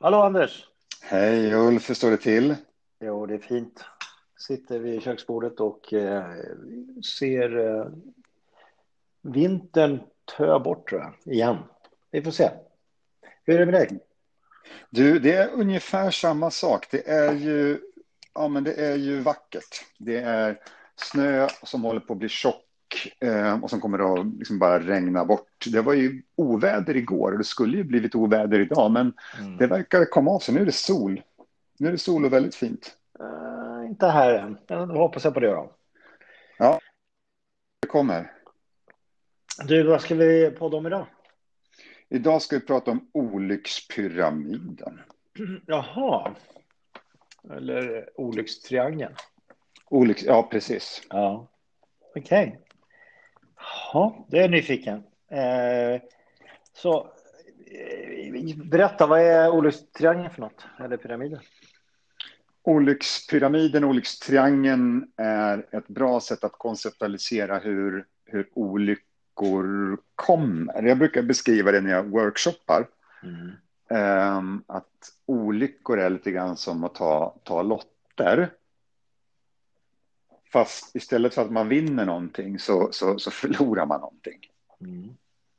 Hallå Anders! Hej Ulf, hur står det till? Jo, det är fint. Sitter vid köksbordet och eh, ser eh, vintern tö bort tror jag, igen. Vi får se. Hur är det med dig? Du, det är ungefär samma sak. Det är ju, ja, men det är ju vackert. Det är snö som håller på att bli tjock och som kommer att liksom bara regna bort. Det var ju oväder igår och det skulle ju blivit oväder idag, men mm. det verkar komma av sig. Nu är det sol. Nu är det sol och väldigt fint. Uh, inte här än. Jag hoppas jag på det då. Ja, det kommer. Du, vad ska vi podda om idag? Idag ska vi prata om olyckspyramiden. Jaha. Eller olyckstriangeln. Olycks, ja, precis. Ja. Okej. Okay. Ja, det är jag nyfiken. Eh, så eh, berätta, vad är olyckstriangeln för något? Eller pyramiden? Olyckspyramiden, olyckstriangeln är ett bra sätt att konceptualisera hur, hur olyckor kommer. Jag brukar beskriva det när jag workshoppar. Mm. Um, att olyckor är lite grann som att ta, ta lotter. Fast istället för att man vinner någonting så, så, så förlorar man någonting. Mm.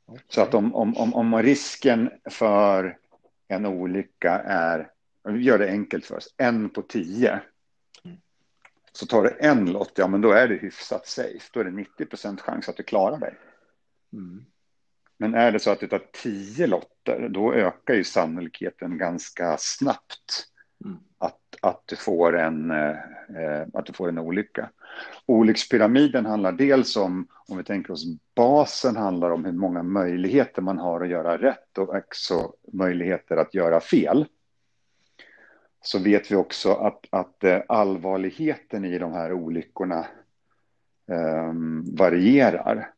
Okay. Så att om, om, om, om risken för en olycka är, vi gör det enkelt för oss, en på tio. Mm. Så tar du en lott, ja men då är det hyfsat safe. Då är det 90 procent chans att du klarar dig. Mm. Men är det så att du tar tio lotter, då ökar ju sannolikheten ganska snabbt mm. Att, du får en, eh, att du får en olycka. Olyckspyramiden handlar dels om, om vi tänker oss basen, handlar om hur många möjligheter man har att göra rätt och också möjligheter att göra fel. Så vet vi också att, att eh, allvarligheten i de här olyckorna um, varierar.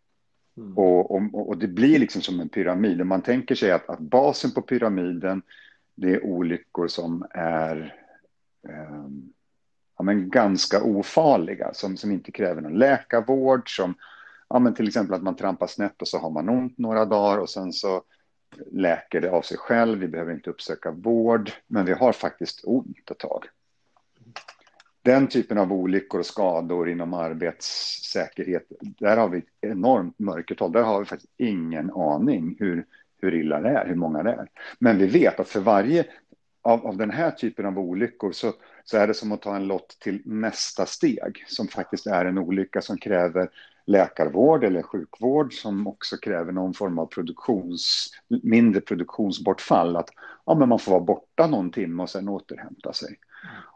Mm. Och, och, och, det blir liksom som en pyramid. Och man tänker sig att, att basen på pyramiden, det är olyckor som är eh, ja, men ganska ofarliga, som, som inte kräver någon läkarvård, som ja, men till exempel att man trampar snett och så har man ont några dagar och sen så läker det av sig själv, vi behöver inte uppsöka vård, men vi har faktiskt ont ett tag. Den typen av olyckor och skador inom arbetssäkerhet, där har vi ett enormt mörkertal. Där har vi faktiskt ingen aning hur, hur illa det är, hur många det är. Men vi vet att för varje av, av den här typen av olyckor så, så är det som att ta en lott till nästa steg som faktiskt är en olycka som kräver läkarvård eller sjukvård som också kräver någon form av produktions, mindre produktionsbortfall. Att ja, men man får vara borta någon timme och sen återhämta sig.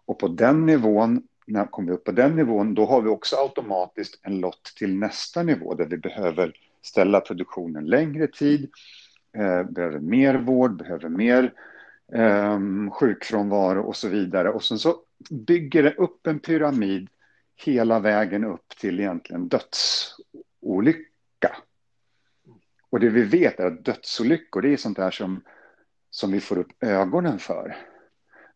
Och på den nivån, när kommer vi upp på den nivån, då har vi också automatiskt en lott till nästa nivå där vi behöver ställa produktionen längre tid, eh, behöver mer vård, behöver mer um, sjukfrånvaro och så vidare. Och sen så bygger det upp en pyramid hela vägen upp till egentligen dödsolycka. Och det vi vet är att dödsolyckor, det är sånt där som, som vi får upp ögonen för.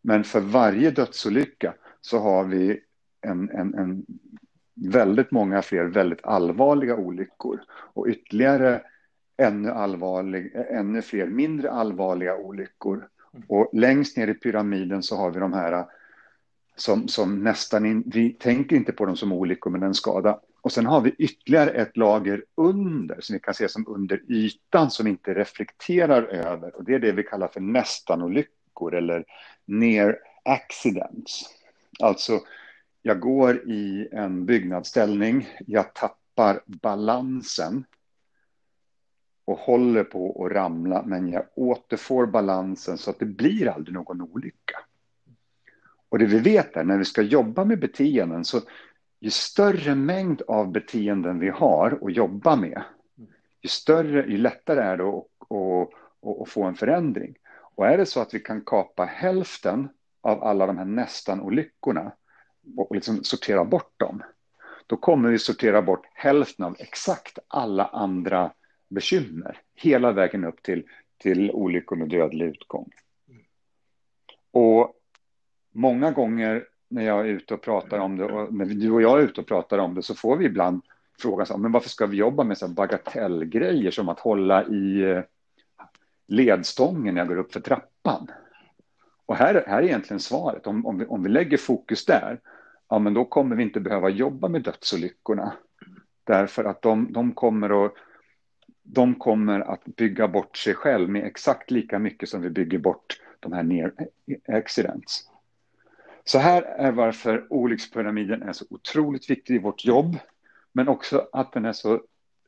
Men för varje dödsolycka så har vi en, en, en väldigt många fler väldigt allvarliga olyckor och ytterligare ännu, allvarlig, ännu fler mindre allvarliga olyckor och längst ner i pyramiden så har vi de här äh, som, som nästan, in, vi tänker inte på dem som olyckor men en skada. Och sen har vi ytterligare ett lager under, som vi kan se som under ytan, som vi inte reflekterar över. Och det är det vi kallar för nästan-olyckor eller near accidents. Alltså, jag går i en byggnadsställning, jag tappar balansen och håller på att ramla, men jag återfår balansen så att det blir aldrig någon olycka. Och det vi vet är när vi ska jobba med beteenden så ju större mängd av beteenden vi har att jobba med, ju större, ju lättare är det att, få en förändring. Och är det så att vi kan kapa hälften av alla de här nästan-olyckorna och liksom sortera bort dem, då kommer vi sortera bort hälften av exakt alla andra bekymmer hela vägen upp till, till olyckor med dödlig utgång. Och många gånger när jag är ute och pratar om det och när du och jag är ute och pratar om det så får vi ibland frågan så, men varför ska vi jobba med så bagatellgrejer som att hålla i eh, ledstången när jag går upp för trappan? Och här, här är egentligen svaret. Om, om, vi, om vi lägger fokus där, ja, men då kommer vi inte behöva jobba med dödsolyckorna. Därför att de, de, kommer att, de kommer att bygga bort sig själv med exakt lika mycket som vi bygger bort de här near accidents. Så här är varför olyckspyramiden är så otroligt viktig i vårt jobb, men också att den är så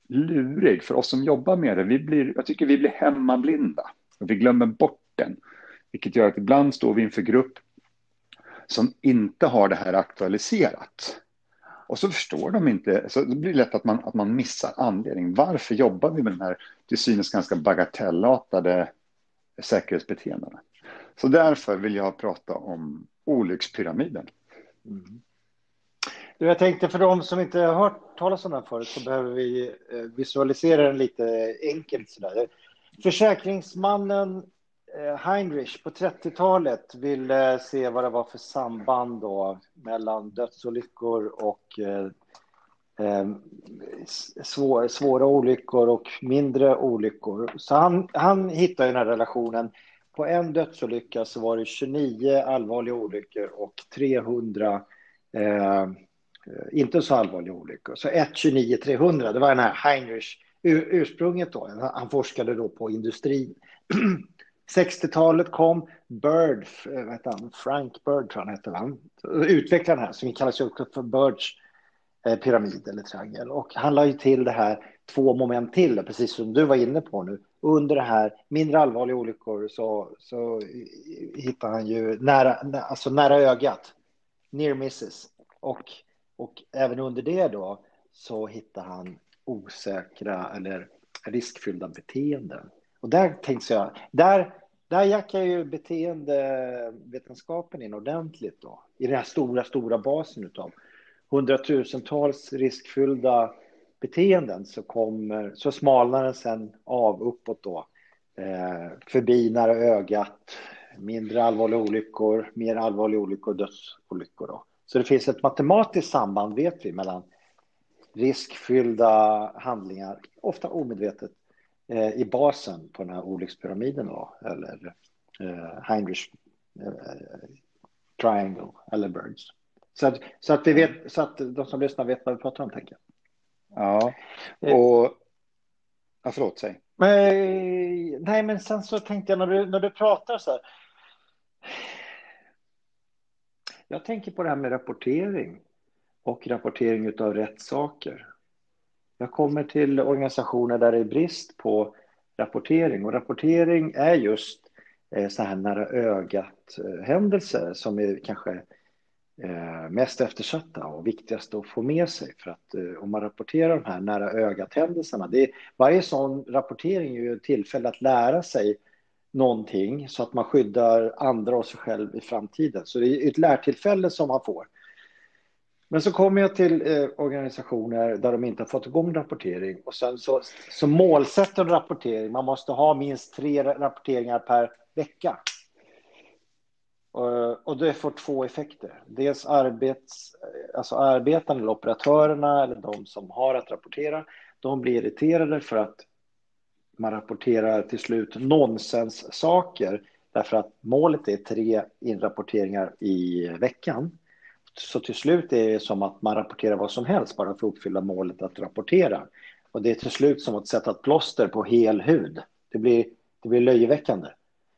lurig för oss som jobbar med det. Vi blir, jag tycker vi blir hemmablinda och vi glömmer bort den, vilket gör att ibland står vi inför grupp som inte har det här aktualiserat. Och så förstår de inte, så det blir lätt att man, att man missar anledningen. Varför jobbar vi med de här till synes ganska bagatellartade säkerhetsbeteendena? Så därför vill jag prata om olyckspyramiden. Mm. Du, jag tänkte för de som inte har hört talas om den förut så behöver vi eh, visualisera den lite enkelt. Sådär. Försäkringsmannen Eh, Heinrich på 30-talet ville eh, se vad det var för samband då mellan dödsolyckor och eh, eh svår, svåra olyckor och mindre olyckor. Så han, han hittade den här relationen på en dödsolycka så var det 29 allvarliga olyckor och 300 eh, inte så allvarliga olyckor. Så 1, 29, 300, det var den här Heinrich-ursprunget. då. Han forskade då på industrin. 60-talet kom, Bird, eh, vet han? Frank Bird tror han hette, han utvecklade här som kallas också för Birds eh, pyramid eller triangel. Och han la ju till det här två moment till, precis som du var inne på nu under det här mindre allvarliga olyckor så, så hittar han ju nära, alltså nära ögat, near misses. Och, och även under det då så hittar han osäkra eller riskfyllda beteenden. Och där tänkte jag, där, där jackar ju beteendevetenskapen in ordentligt då, i den här stora, stora basen av hundratusentals riskfyllda beteenden så, kommer, så smalnar den sen av uppåt då. Eh, förbi nära ögat, mindre allvarliga olyckor, mer allvarliga olyckor, dödsolyckor. Då. Så det finns ett matematiskt samband, vet vi, mellan riskfyllda handlingar, ofta omedvetet, i basen på den här olyckspyramiden då, eller eh, Heinrich eh, Triangle eller Birds. Så att, så att vi vet, så att de som lyssnar vet vad vi pratar om, tänker jag. Ja, eh. och... Ja, förlåt, säg. Men, nej, men sen så tänkte jag när du, när du pratar så här. Jag tänker på det här med rapportering och rapportering av rätt saker. Jag kommer till organisationer där det är brist på rapportering och rapportering är just eh, så här nära-ögat-händelser eh, som är kanske eh, mest eftersatta och viktigast att få med sig. För att om man rapporterar de här nära ögat-händelserna, varje sån rapportering är ju ett tillfälle att lära sig någonting så att man skyddar andra och sig själv i framtiden. Så det är ett lärtillfälle som man får. Men så kommer jag till eh, organisationer där de inte har fått igång rapportering och sen så, så målsätter rapportering. Man måste ha minst tre rapporteringar per vecka. Och, och det får två effekter. Dels arbets, alltså arbetarna eller operatörerna eller de som har att rapportera, de blir irriterade för att man rapporterar till slut nonsens saker därför att målet är tre inrapporteringar i veckan. Så till slut är det som att man rapporterar vad som helst bara för att uppfylla målet att rapportera. Och det är till slut som att sätta ett plåster på hel hud. Det blir, det blir löjeväckande.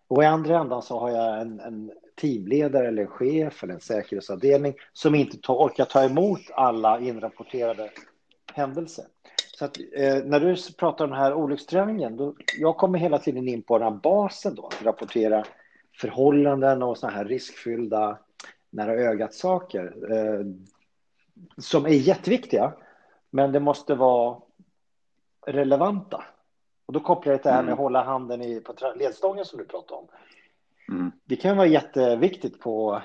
Och i andra ändan så har jag en, en teamledare eller en chef eller en säkerhetsavdelning som inte ta, orkar ta emot alla inrapporterade händelser. Så att, eh, när du pratar om den här olyckstriangeln, då, jag kommer hela tiden in på den här basen då, att rapportera förhållanden och sådana här riskfyllda nära ögat-saker eh, som är jätteviktiga, men det måste vara relevanta. Och då kopplar jag det här med att mm. hålla handen i, på ledstången som du pratade om. Mm. Det kan vara jätteviktigt på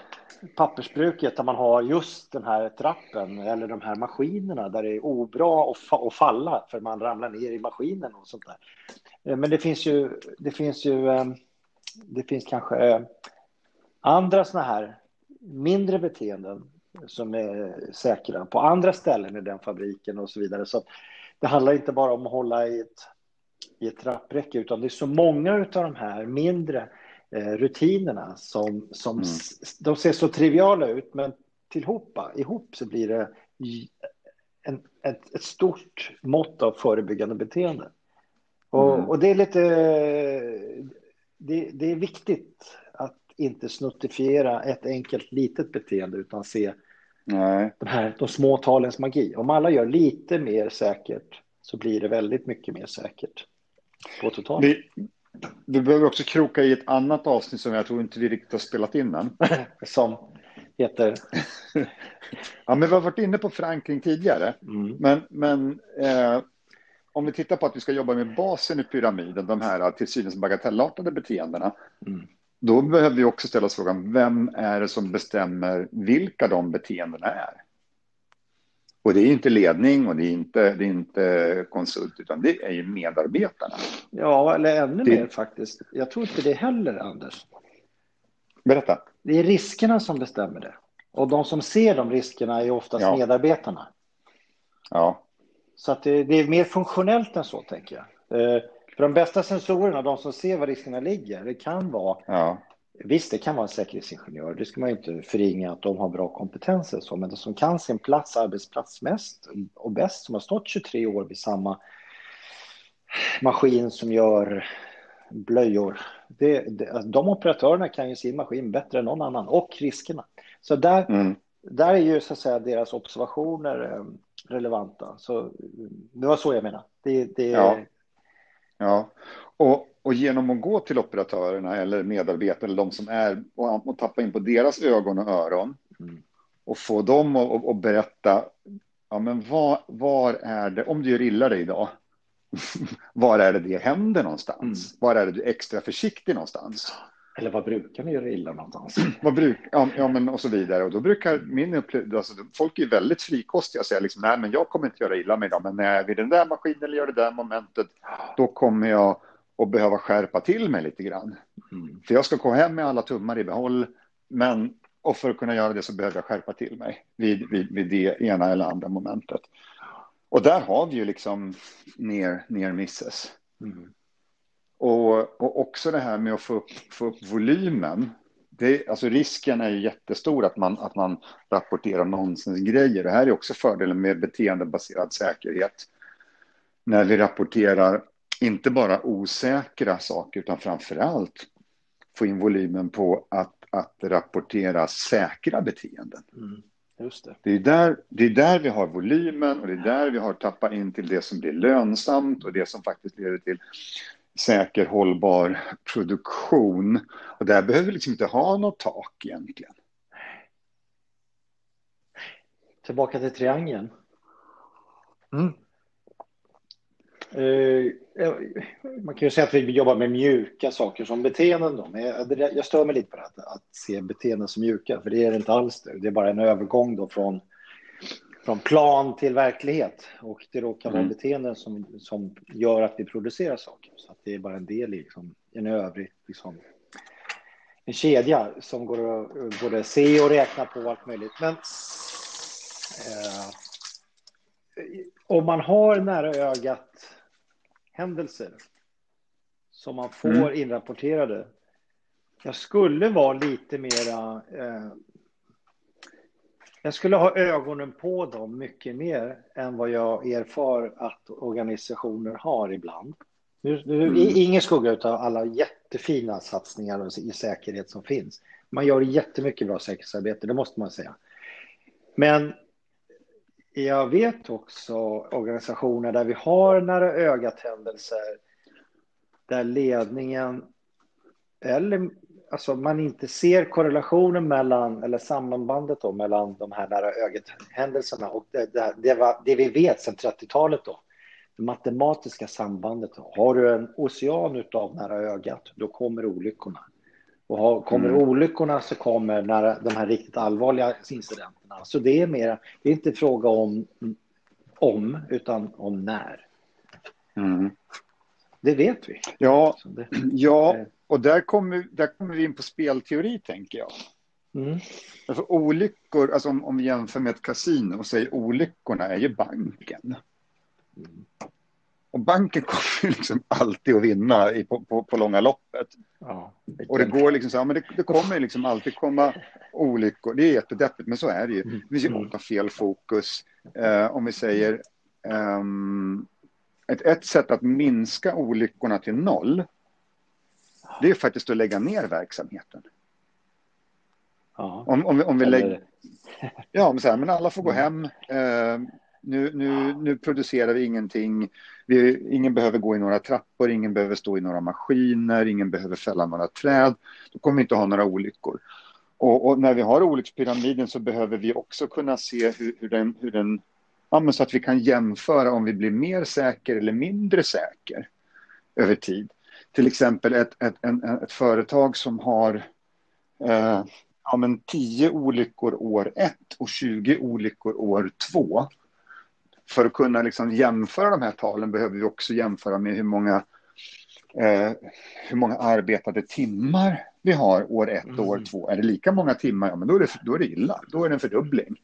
pappersbruket där man har just den här trappen eller de här maskinerna där det är obra att, fa att falla för man ramlar ner i maskinen och sånt där. Eh, men det finns ju, det finns ju, eh, det finns kanske eh, andra såna här mindre beteenden som är säkra på andra ställen i den fabriken och så vidare. Så det handlar inte bara om att hålla i ett, i ett trappräcke utan det är så många av de här mindre eh, rutinerna som, som mm. de ser så triviala ut, men tillhopa, ihop så blir det en, ett, ett stort mått av förebyggande beteende. Och, mm. och det är lite, det, det, är viktigt inte snuttifiera ett enkelt litet beteende utan se Nej. De, här, de små talens magi. Om alla gör lite mer säkert så blir det väldigt mycket mer säkert på totalen. Vi, vi behöver också kroka i ett annat avsnitt som jag tror inte vi riktigt har spelat in än. som heter? ja, men vi har varit inne på förankring tidigare. Mm. Men, men eh, om vi tittar på att vi ska jobba med basen i pyramiden, de här till synes bagatellartade beteendena, mm. Då behöver vi också ställa oss frågan, vem är det som bestämmer vilka de beteendena är? Och det är inte ledning och det är inte, det är inte konsult, utan det är ju medarbetarna. Ja, eller ännu det... mer faktiskt. Jag tror inte det heller, Anders. Berätta. Det är riskerna som bestämmer det. Och de som ser de riskerna är oftast ja. medarbetarna. Ja. Så att det, det, är mer funktionellt än så, tänker jag. För de bästa sensorerna, de som ser var riskerna ligger, det kan vara ja. Visst, det kan vara en säkerhetsingenjör. Det ska man inte förringa att de har bra kompetenser. Så, men de som kan sin plats, arbetsplats mest och bäst, som har stått 23 år vid samma maskin som gör blöjor. Det, det, de operatörerna kan ju sin maskin bättre än någon annan och riskerna. Så där, mm. där är ju så att säga deras observationer eh, relevanta. Så det var så jag menade. Det, det... Ja. Ja, och och genom att gå till operatörerna eller medarbetarna eller de som är och, och tappa in på deras ögon och öron mm. och få dem att, att berätta, ja men var, var är det, om du gör illa dig idag, var är det det händer någonstans? Mm. Var är det du är extra försiktig någonstans? Eller vad brukar ni göra illa någonstans? vad bruk, ja, ja, men och så vidare. Och då brukar min upplevelse, alltså, folk är väldigt frikostiga och säger liksom, nej men jag kommer inte göra illa mig idag, men när jag är vid den där maskinen eller gör det där momentet, då kommer jag och behöva skärpa till mig lite grann. Mm. För jag ska gå hem med alla tummar i behåll, men och för att kunna göra det så behöver jag skärpa till mig vid, vid, vid det ena eller andra momentet. Och där har vi ju liksom ner, ner misses. Mm. Och, och också det här med att få upp, få upp volymen. Det, alltså risken är ju jättestor att man, att man rapporterar nonsensgrejer. Det här är också fördelen med beteendebaserad säkerhet. När vi rapporterar inte bara osäkra saker utan framför allt få in volymen på att, att rapportera säkra beteenden. Mm, just det. Det, är där, det är där vi har volymen och det är där vi har tappat in till det som blir lönsamt och det som faktiskt leder till säker hållbar produktion. Och där behöver vi liksom inte ha något tak egentligen. Tillbaka till triangeln. Mm. Eh, man kan ju säga att vi jobbar med mjuka saker som beteenden. Då. Men jag, stör mig lite på det att, att se beteenden som mjuka, för det är det inte alls. Det, det är bara en övergång då från, från plan till verklighet. Och det råkar mm. vara beteenden som, som gör att vi producerar saker. Så att det är bara en del i liksom, en övrig liksom, en kedja som går att både se och räkna på allt möjligt. Men eh, om man har nära ögat händelser som man får mm. inrapporterade. Jag skulle vara lite mera... Eh, jag skulle ha ögonen på dem mycket mer än vad jag erfar att organisationer har ibland. Nu, nu mm. Ingen skugga av alla jättefina satsningar i säkerhet som finns. Man gör jättemycket bra säkerhetsarbete, det måste man säga. Men jag vet också organisationer där vi har nära ögat-händelser där ledningen eller alltså man inte ser korrelationen mellan eller sammanbandet då, mellan de här nära ögat-händelserna och det, det, det, var, det vi vet sedan 30-talet då. Det matematiska sambandet. Då. Har du en ocean av nära ögat, då kommer olyckorna. Och har, kommer mm. olyckorna så kommer när, de här riktigt allvarliga incidenterna. Så det är mer, det är inte fråga om om, utan om när. Mm. Det vet vi. Ja, det, ja och där kommer, där kommer vi in på spelteori, tänker jag. Mm. För olyckor, alltså om, om vi jämför med ett kasino, och säger olyckorna är ju banken. Mm. Och banken kommer liksom alltid att vinna i, på, på, på långa loppet. Ja, och det går liksom så här, men det, det kommer liksom alltid komma olyckor. Det är jättedeppigt, men så är det ju. Det finns ju mm. ofta fel fokus. Eh, om vi säger um, ett, ett sätt att minska olyckorna till noll, det är faktiskt att lägga ner verksamheten. Ja. Om, om, om vi lägger... Ja, men, så här, men alla får gå hem. Eh, nu, nu, nu producerar vi ingenting. Vi, ingen behöver gå i några trappor, ingen behöver stå i några maskiner, ingen behöver fälla några träd. Då kommer vi inte ha några olyckor. Och, och när vi har olyckspyramiden så behöver vi också kunna se hur, hur den, hur den ja, så att vi kan jämföra om vi blir mer säker eller mindre säker över tid. Till exempel ett, ett, en, ett företag som har eh, ja, men 10 olyckor år 1 och 20 olyckor år 2 för att kunna liksom jämföra de här talen behöver vi också jämföra med hur många, eh, hur många arbetade timmar vi har år ett och år mm. två. Är det lika många timmar, ja, men då är, det, då är det illa. Då är det en fördubbling.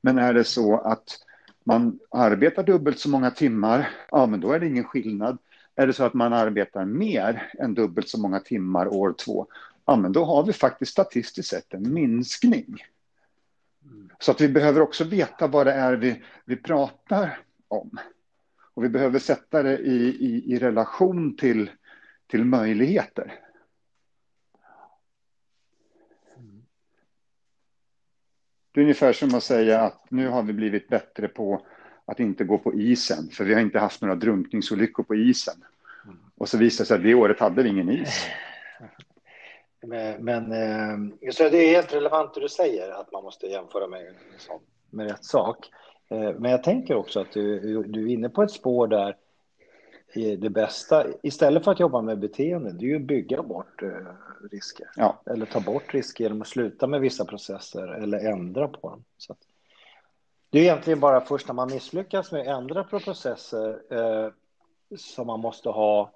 Men är det så att man arbetar dubbelt så många timmar, ja, men då är det ingen skillnad. Är det så att man arbetar mer än dubbelt så många timmar år två, ja, men då har vi faktiskt statistiskt sett en minskning. Så att vi behöver också veta vad det är vi, vi pratar om. Och vi behöver sätta det i, i, i relation till, till möjligheter. Det är ungefär som att säga att nu har vi blivit bättre på att inte gå på isen, för vi har inte haft några drunkningsolyckor på isen. Och så visar det sig att det året hade vi ingen is. Men, men eh, så det är helt relevant det du säger, att man måste jämföra med, med rätt sak. Eh, men jag tänker också att du, du är inne på ett spår där det bästa, istället för att jobba med beteende, det är ju att bygga bort eh, risker. Ja. Eller ta bort risker genom att sluta med vissa processer eller ändra på dem. Så det är egentligen bara först när man misslyckas med att ändra på processer eh, som man måste ha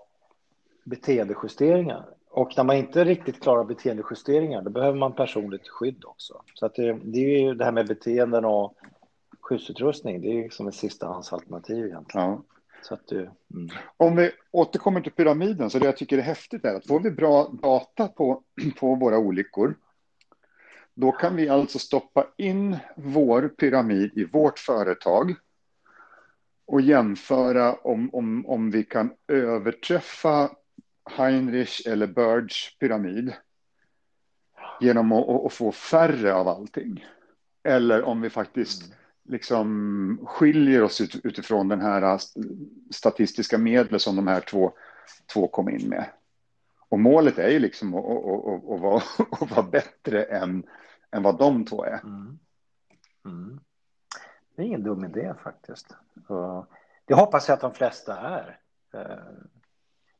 beteendejusteringar. Och när man inte riktigt klarar beteendejusteringar, då behöver man personligt skydd också. Så att det, det är ju det här med beteenden och skyddsutrustning, det är som ett sistahandsalternativ egentligen. Ja. Så att du, mm. Om vi återkommer till pyramiden, så det jag tycker är häftigt är att får vi bra data på, på våra olyckor, då kan vi alltså stoppa in vår pyramid i vårt företag och jämföra om, om, om vi kan överträffa Heinrich eller Birds pyramid genom att, att, få färre av allting. Eller om vi faktiskt mm. liksom skiljer oss ut, utifrån den här statistiska medlet som de här två, två kom in med. Och målet är ju liksom att, att, att, vara, att vara bättre än, än vad de två är. Mm. Mm. Det är ingen dum idé faktiskt. Det hoppas jag att de flesta är. Eh,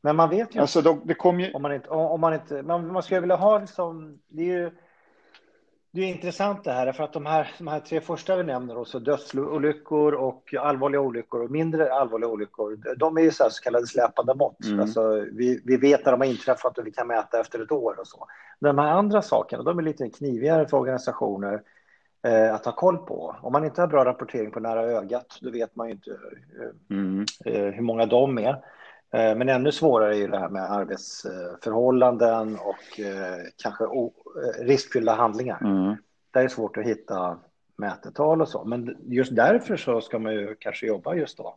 men man vet ju alltså, det kom ju... om man inte, om man inte, man, man skulle vilja ha liksom, det är ju, det är intressant det här, för att de här, de här tre första vi nämner, också dödsolyckor och allvarliga olyckor och mindre allvarliga olyckor, de är ju så, så kallade släpande mått. Mm. Alltså, vi, vi vet när de har inträffat och vi kan mäta efter ett år och så. De här andra sakerna, de är lite knivigare för organisationer eh, att ha koll på. Om man inte har bra rapportering på nära ögat, då vet man ju inte eh, mm. eh, hur många de är. Eh, men ännu svårare är ju det här med arbetsförhållanden och eh, kanske eh, riskfyllda handlingar. Mm. Där är det svårt att hitta mätetal och så. Men just därför så ska man ju kanske jobba just då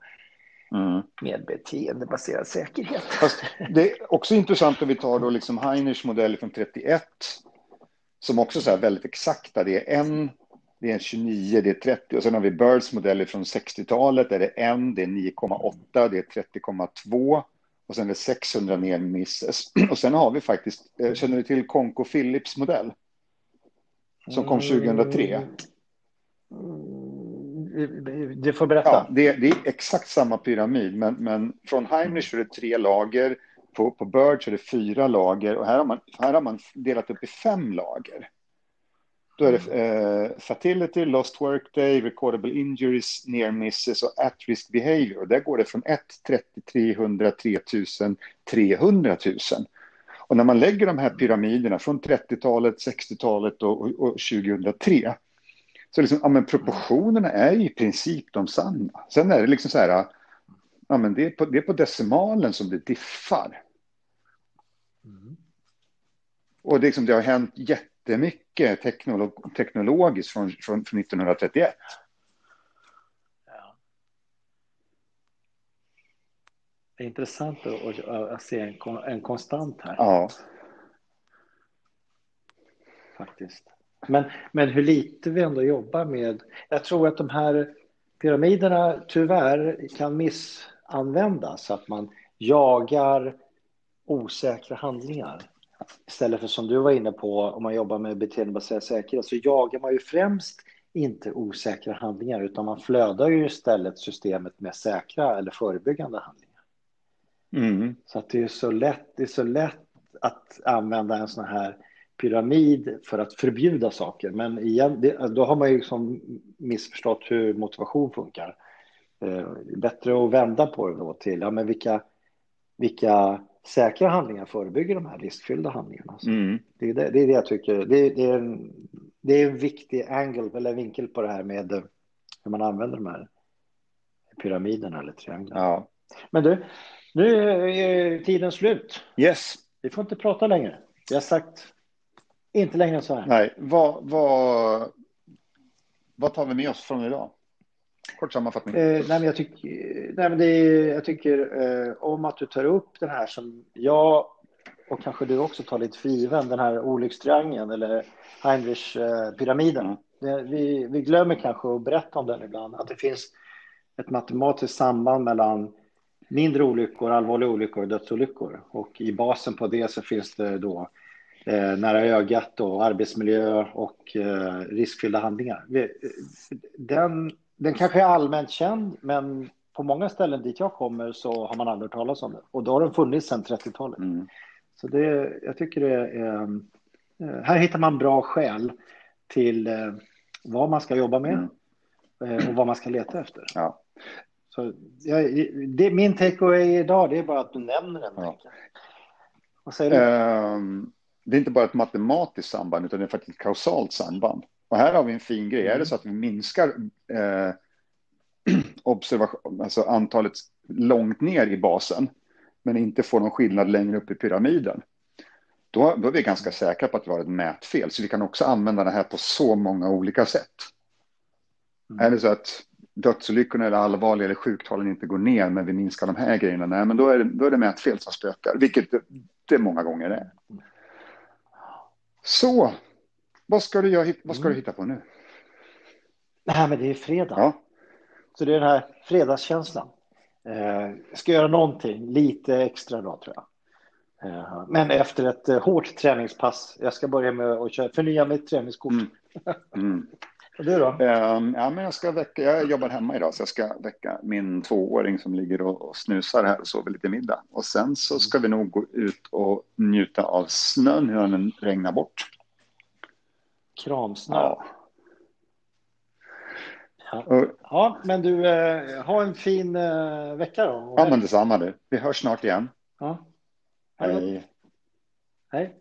mm. med beteendebaserad säkerhet. Fast det är också intressant om vi tar då liksom Heiners modell från 31 som också är väldigt exakta. Det är en, det är 29, det är 30 och sen har vi Birds modell från 60-talet. Där det är en, det är 9,8, det är 30,2 och sen är det 600 ner misses. Och sen har vi faktiskt, eh, känner du till Conco Philips modell? Som kom 2003. Mm, du får berätta. Ja, det, det, är exakt samma pyramid, men, men från Heinrich är det tre lager, på, på Birch är det fyra lager och här har, man, här har man delat upp i fem lager. Då är det mm. eh, fatality, lost workday, recordable injuries, near misses och at risk behavior. Där går det från 1, 30, 300, 3000, 300 000. Och när man lägger de här pyramiderna från 30-talet, 60-talet och, och, och 2003 så liksom, ja, men proportionerna är i princip de samma. Sen är det liksom så här, ja, men det, är på, det är på decimalen som det diffar. Mm. Och det, liksom, det har hänt jättemycket teknolog, teknologiskt från, från, från 1931. Det är intressant att, att se en, en konstant här. Ja. Faktiskt. Men, men hur lite vi ändå jobbar med. Jag tror att de här pyramiderna tyvärr kan missanvändas. Att man jagar osäkra handlingar. Istället för som du var inne på, om man jobbar med beteendebaserad säkerhet, så jagar man ju främst inte osäkra handlingar, utan man flödar ju istället systemet med säkra eller förebyggande handlingar. Mm. Så att det är så lätt, det är så lätt att använda en sån här pyramid för att förbjuda saker. Men igen, det, då har man ju liksom missförstått hur motivation funkar. Eh, bättre att vända på det då till ja, men vilka, vilka säkra handlingar förebygger de här riskfyllda handlingarna. Mm. Det, är det, det, är det jag tycker. Det, det, är en, det är en viktig angle eller vinkel på det här med hur man använder de här pyramiderna eller trianglarna. Ja. Men du, nu är tiden slut. Yes. Vi får inte prata längre. Vi har sagt inte längre än så här. Nej, vad, vad, vad tar vi med oss från idag? Kort sammanfattning. Eh, nej, jag, tyck, nej, men är, jag tycker eh, om att du tar upp den här som jag och kanske du också tar lite för given, den här olyckstriangeln eller Heinrich-pyramiden. Eh, vi, vi glömmer kanske att berätta om den ibland, att det finns ett matematiskt samband mellan mindre olyckor, allvarliga olyckor och dödsolyckor. Och i basen på det så finns det då eh, nära ögat och arbetsmiljö och eh, riskfyllda handlingar. Den, den kanske är allmänt känd, men på många ställen dit jag kommer så har man aldrig hört talas om det. Och då har den funnits sedan 30-talet. Mm. Så det, jag tycker det är... Eh, här hittar man bra skäl till eh, vad man ska jobba med mm. Eh, och vad man ska leta efter. Ja. Så jag, det, min takeaway idag det är bara att du nämner den. Ja. Vad säger du? Um, det är inte bara ett matematiskt samband utan det är faktiskt ett kausalt samband. Och här har vi en fin grej. Är det mm. så att vi minskar eh, observation, alltså antalet långt ner i basen men inte får någon skillnad längre upp i pyramiden. Då, då är vi ganska säkra på att vi har ett mätfel. Så vi kan också använda det här på så många olika sätt. Mm. Är det så att dödsolyckorna eller allvarliga eller sjuktalen inte går ner, men vi minskar de här grejerna, nej, men då är det, då är det mätfel som spökar, vilket det, det många gånger är. Så, vad ska du, göra, vad ska du hitta på nu? Nej, men det är fredag. Ja. Så det är den här fredagskänslan. Eh, ska göra någonting lite extra då, tror jag. Eh, men efter ett eh, hårt träningspass. Jag ska börja med att köra, förnya mitt träningskort. Mm. Mm. Och du då? Um, ja, men jag, ska väcka, jag jobbar hemma idag så jag ska väcka min tvååring som ligger och, och snusar här och sover lite middag. Och sen så ska vi nog gå ut och njuta av snön, hur den regnar bort. Kramsnö. Ja. Ja. ja, men du, eh, ha en fin eh, vecka då. Ja, men detsamma du. Vi hörs snart igen. Ja. Hej. Hej.